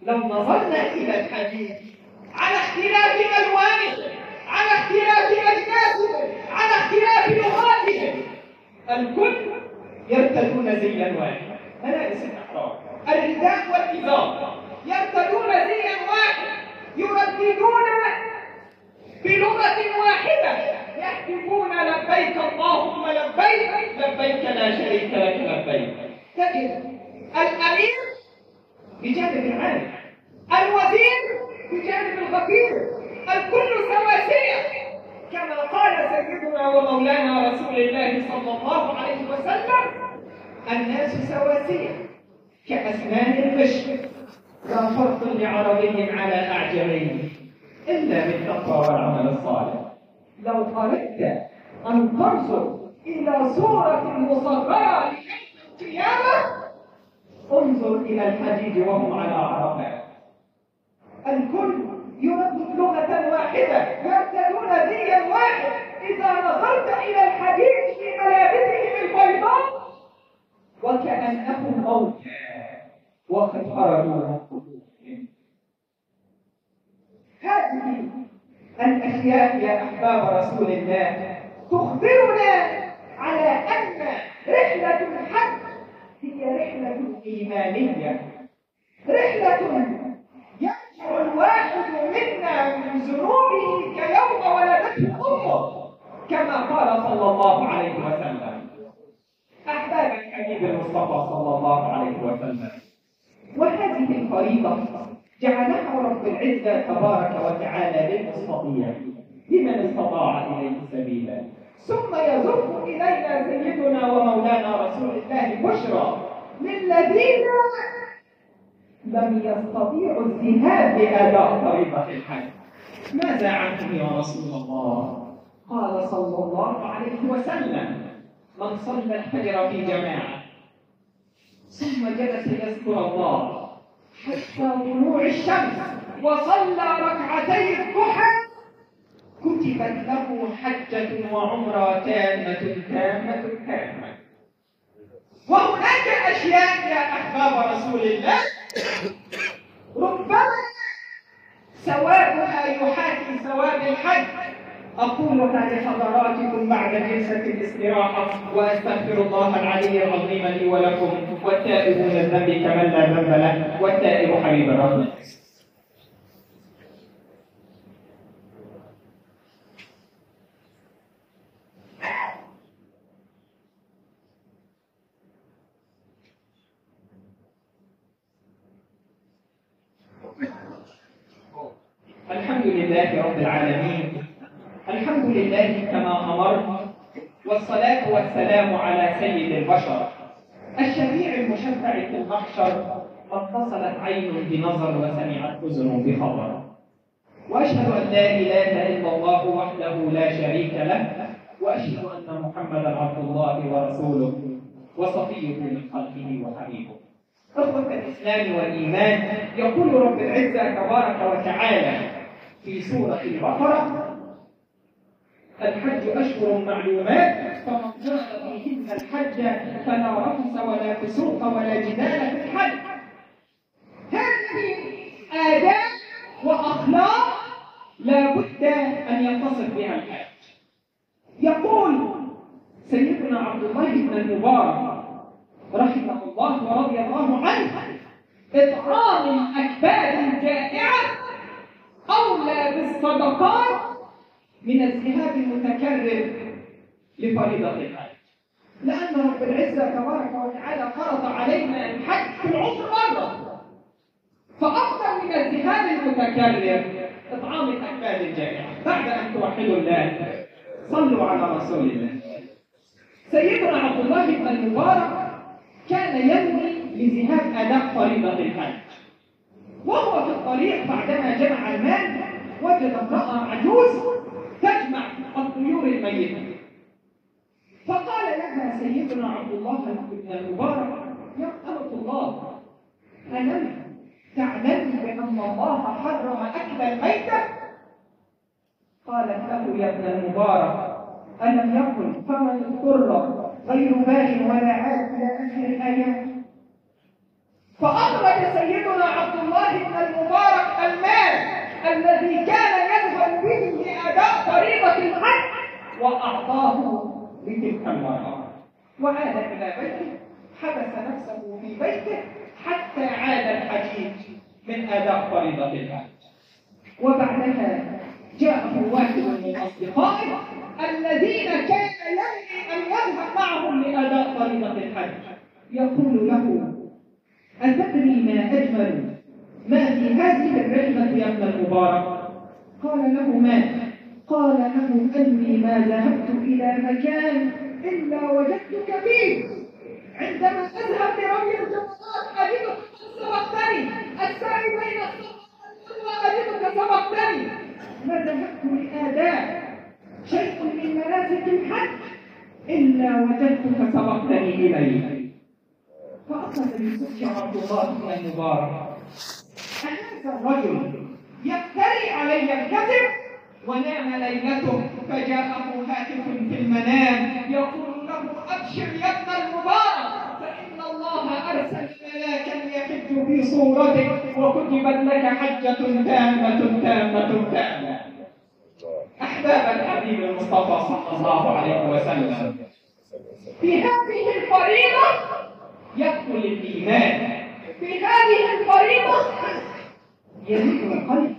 لو نظرنا إلى الحديث على اختلاف ألوانه على اختلاف أجناسه على اختلاف لغاتهم الكل يرتدون زيا واحدا ملابس الأحرار الرداء والإزار يرتدون زيا واحد يرددون بلغة واحدة. يحتفون لبيك اللهم لبيك لبيك لا شريك لك لبيك. تجد الأمير بجانب العالم الوزير بجانب الغفير الكل سواسية كما قال سيدنا ومولانا رسول الله صلى الله عليه وسلم الناس سواسية كأسنان المشط لا فرق لعربي على أعجمي إلا بالتقوى والعمل الصالح. لو أردت أن تنظر إلى صورة مصغرة ليوم القيامة انظر إلى الحديد وهم على عرفات الكل يردد لغة واحدة يرتدون زيا واحد. إذا نظرت إلى الحديد في ملابسهم البيضاء وكأنهم موتى وقد خرجوا من قبورهم. هذه الأشياء يا أحباب رسول الله تخبرنا على أن رحلة الحج هي رحلة إيمانية. رحلة يرجع الواحد منا من ذنوبه كيوم ولدته أمه كما قال صلى الله عليه وسلم. أحباب الحبيب المصطفى صلى الله عليه وسلم وهذه الفريضة جعلها رب العزة تبارك وتعالى للمستطيع لمن استطاع إليه سبيلا. ثم يزف إلينا سيدنا ومولانا رسول الله بشرى. للذين لم يستطيعوا الذهاب بأداء فريضة الحج. ماذا عنكم يا رسول الله؟ قال صلى الله عليه وسلم من صلى الفجر في جماعة ثم جلس يذكر الله حتى طلوع الشمس وصلى ركعتي الضحى. كتبت له حجة وعمرة تامة تامة تامة. وهناك أشياء يا أحباب رسول الله. ربما ثوابها يحاكي ثواب الحج أقولها لحضراتكم بعد جلسة الاستراحة وأستغفر الله العلي العظيم لي ولكم والتائب من الذنب كمن لا ذنب له والتائب حبيب الرحمن الحمد لله رب العالمين الحمد لله كما أمر والسلام على سيد البشر. الشفيع المشفع في المحشر اتصلت عين بنظر وسمعت أذن بخبر. وأشهد أن لا إله إلا الله وحده لا شريك له وأشهد أن محمدا عبد الله ورسوله وصفيه من خلقه وحبيبه. أخوة الإسلام والإيمان يقول رب العزة تبارك وتعالى في سورة البقرة الحج أشهر معلومات. فمن فرض فيهن الحج فلا رفث ولا فسوق ولا جدال في الحج. هذه آداب وأخلاق لا بد أن يتصف بها الحج يقول سيدنا عبد الله بن المبارك رحمه الله ورضي الله عنه إطعام الأكباد الجائعة أولى بالصدقات من الذهاب المتكرر لفريضة الحج. لأن رب العزة تبارك وتعالى فرض علينا الحج في العمر مرة. فأفضل من الذهاب المتكرر إطعام الأكباد الجائعة. بعد أن توحدوا الله صلوا على رسول الله. سيدنا عبد الله بن المبارك كان ينوي لذهاب أداء فريضة الحج. وهو في الطريق بعدما جمع المال وجد امرأة عجوز تجمع الطيور الميتة فقال لها سيدنا عبد الله بن المبارك يا أمة الله ألم تعلم بأن الله حرم أكل الميتة؟ قالت له يا ابن المبارك ألم يقل فمن اضطر غير باغ ولا عاد إلى آخر الآيات فأخرج سيدنا عبد الله بن المبارك المال الذي كان يذهب به لأداء فريضة الحج وأعطاه لتلك المرأة. وعاد إلى بيته حبس نفسه في بيته حتى عاد الحجيج من أداء فريضة الحج. وبعدها جاءه واحد من أصدقائه الذين كان ينوي أن يذهب معهم لأداء فريضة الحج. يقول له أتدري ما أجمل ما في هذه الرحلة يا ابن المبارك؟ قال له ما؟ قال له أني ما ذهبت إلى مكان إلا وجدتك فيه. عندما أذهب لرمي الجمرات أجدك قد سبقتني. السعي بين الصفا أجدك سبقتني. ما ذهبت لآداء شيء من مناسك الحج إلا وجدتك سبقتني إليه فأخذ يسكر عبد الله بن المبارك. أهذا الرجل يفتري علي الكذب ونام ليلته فجاءه هاتف في المنام. يقول له أبشر يا ابن المبارك فإن الله أرسل ملاكا يحج في صورتك وكتبت لك حجة تامة تامة تامة. أحباب الحبيب المصطفى صلى الله عليه وسلم في هذه الفريضة يدخل الإيمان. في هذه الفريضة يزيد القلب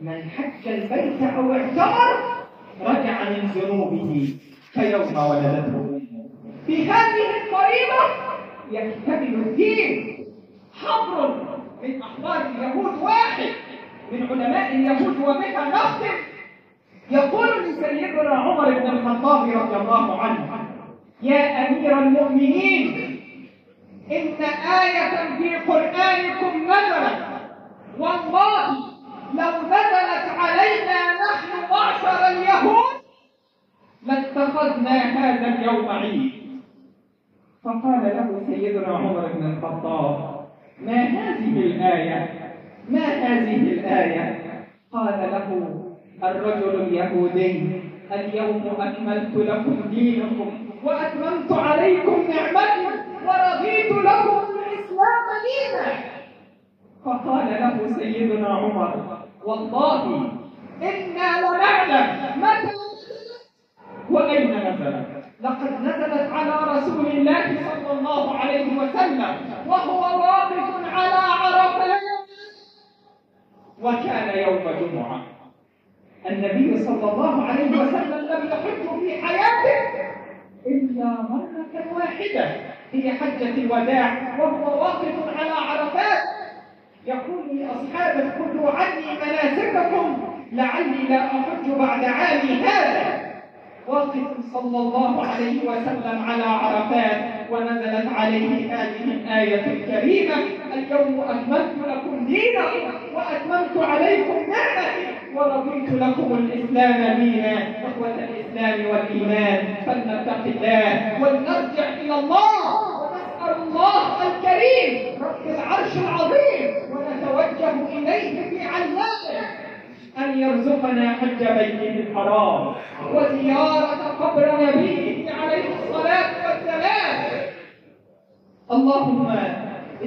من حج البيت أو اعتمر رجع من ذنوبه كيوم ولدته. في هذه الفريضة يكتمل الدين حبر من أحبار اليهود واحد من علماء اليهود وبها نختم. يقول لسيدنا عمر بن الخطاب رضي الله عنه يا أمير المؤمنين إن آية في قرآنكم نزلت. والله لو نزلت علينا نحن معشر اليهود لاتخذنا هذا اليوم عيد. فقال له سيدنا عمر بن الخطاب ما هذه الآية؟ ما هذه الآية؟ قال له الرجل اليهودي اليوم أكملت لكم دينكم وأتممت عليكم نعمتي. ورضيت لكم الإسلام دينا. فقال له سيدنا عمر والله إنا لنعلم متى وأين نزلت. لقد نزلت على رسول الله صلى الله عليه وسلم وهو واقف على عرفات وكان يوم جمعة. النبي صلى الله عليه وسلم لم يحج في حياته. إلا مرة واحدة هي حجة الوداع وهو واقف على عرفات. يقول لأصحابه خذوا عني مناسككم لعلي لا أحج بعد عامي هذا. واقف صلى الله عليه وسلم على عرفات ونزلت عليه هذه الآية الكريمة اليوم أكملت لكم دينكم وأتممت عليكم نعمتي ورضيت لكم الإسلام دينا إخوة الإسلام والإيمان. فلنتق الله ولنرجع إلى الله ونسأل الله الكريم رب العرش العظيم ونتوجه إليه في علامه أن يرزقنا حج بيته الحرام وزيارة قبر نبيه عليه الصلاة والسلام. اللهم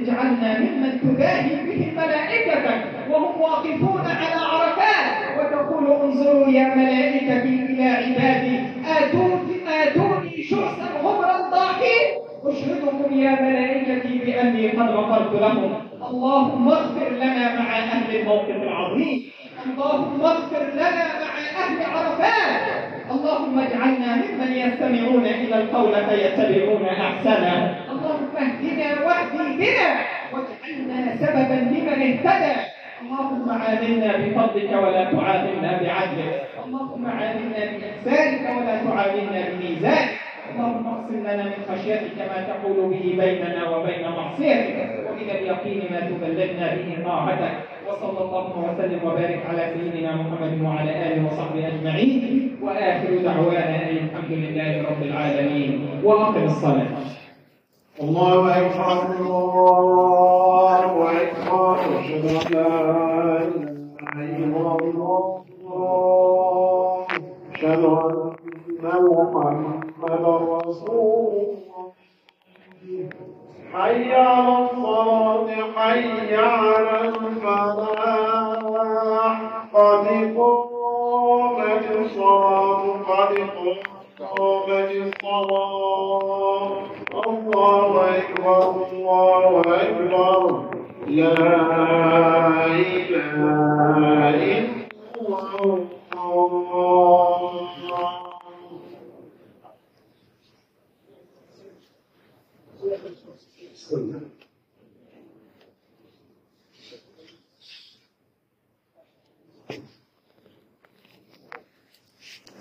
اجعلنا ممن تباهي به ملائكتك وهم واقفون على عرفات وتقول انظروا يا ملائكتي إلى عبادي آتوني آتوني شخصا غبرا ضاحين أشهدكم يا ملائكتي بأني قد غفرت لهم اللهم اغفر لنا مع أهل الموقف العظيم. اللهم اغفر لنا مع أهل عرفات. اللهم اجعلنا ممن يستمعون إلى القول فيتبعون أحسنه. اللهم اهدنا واهدي بنا واجعلنا سببا لمن اهتدى اللهم عاملنا بفضلك ولا تعاملنا بعدلك اللهم عاملنا بإحسانك ولا تعاملنا بميزانك اللهم اقسم لنا من خشيتك ما تحول به بيننا وبين معصيتك ومن اليقين ما تبلغنا به طاعتك وصلى الله وسلم وبارك على سيدنا محمد وعلى اله وصحبه اجمعين واخر دعوانا ان الحمد لله رب العالمين واقم الصلاه الله أكبر الله أكبر أشهد أن لا إله إلا الله رسول الله. حي على الصلاة حي على الفلاح. قد قامت الصلاة قد قامت الصلاة الله أكبر الله أكبر لا إله إلا الله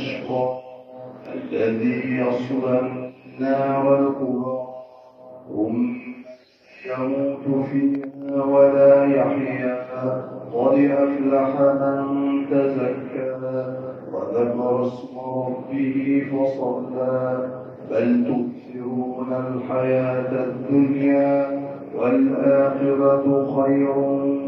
الأشقى الذي يصلى النار الكبرى. ثم يموت فيها ولا يحيا. قد أفلح من تزكى. وذكر اسم ربه فصلى. بل تؤثرون الحياة الدنيا والآخرة خير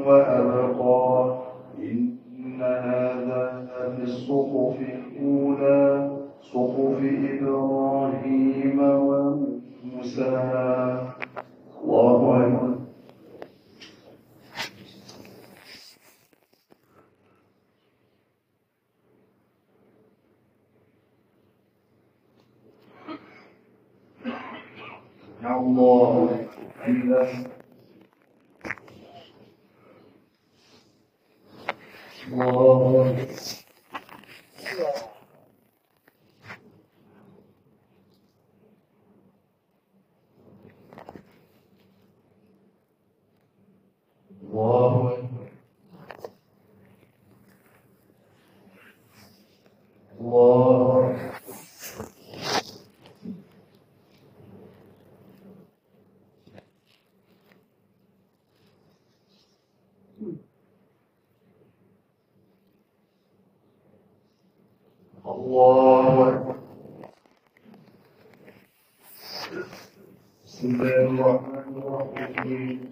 وأبقى. إن هذا في الصحف. الأولى صحف إبراهيم وموسى. الله أكبر. الله أكبر. الله أكبر الله أكبر الله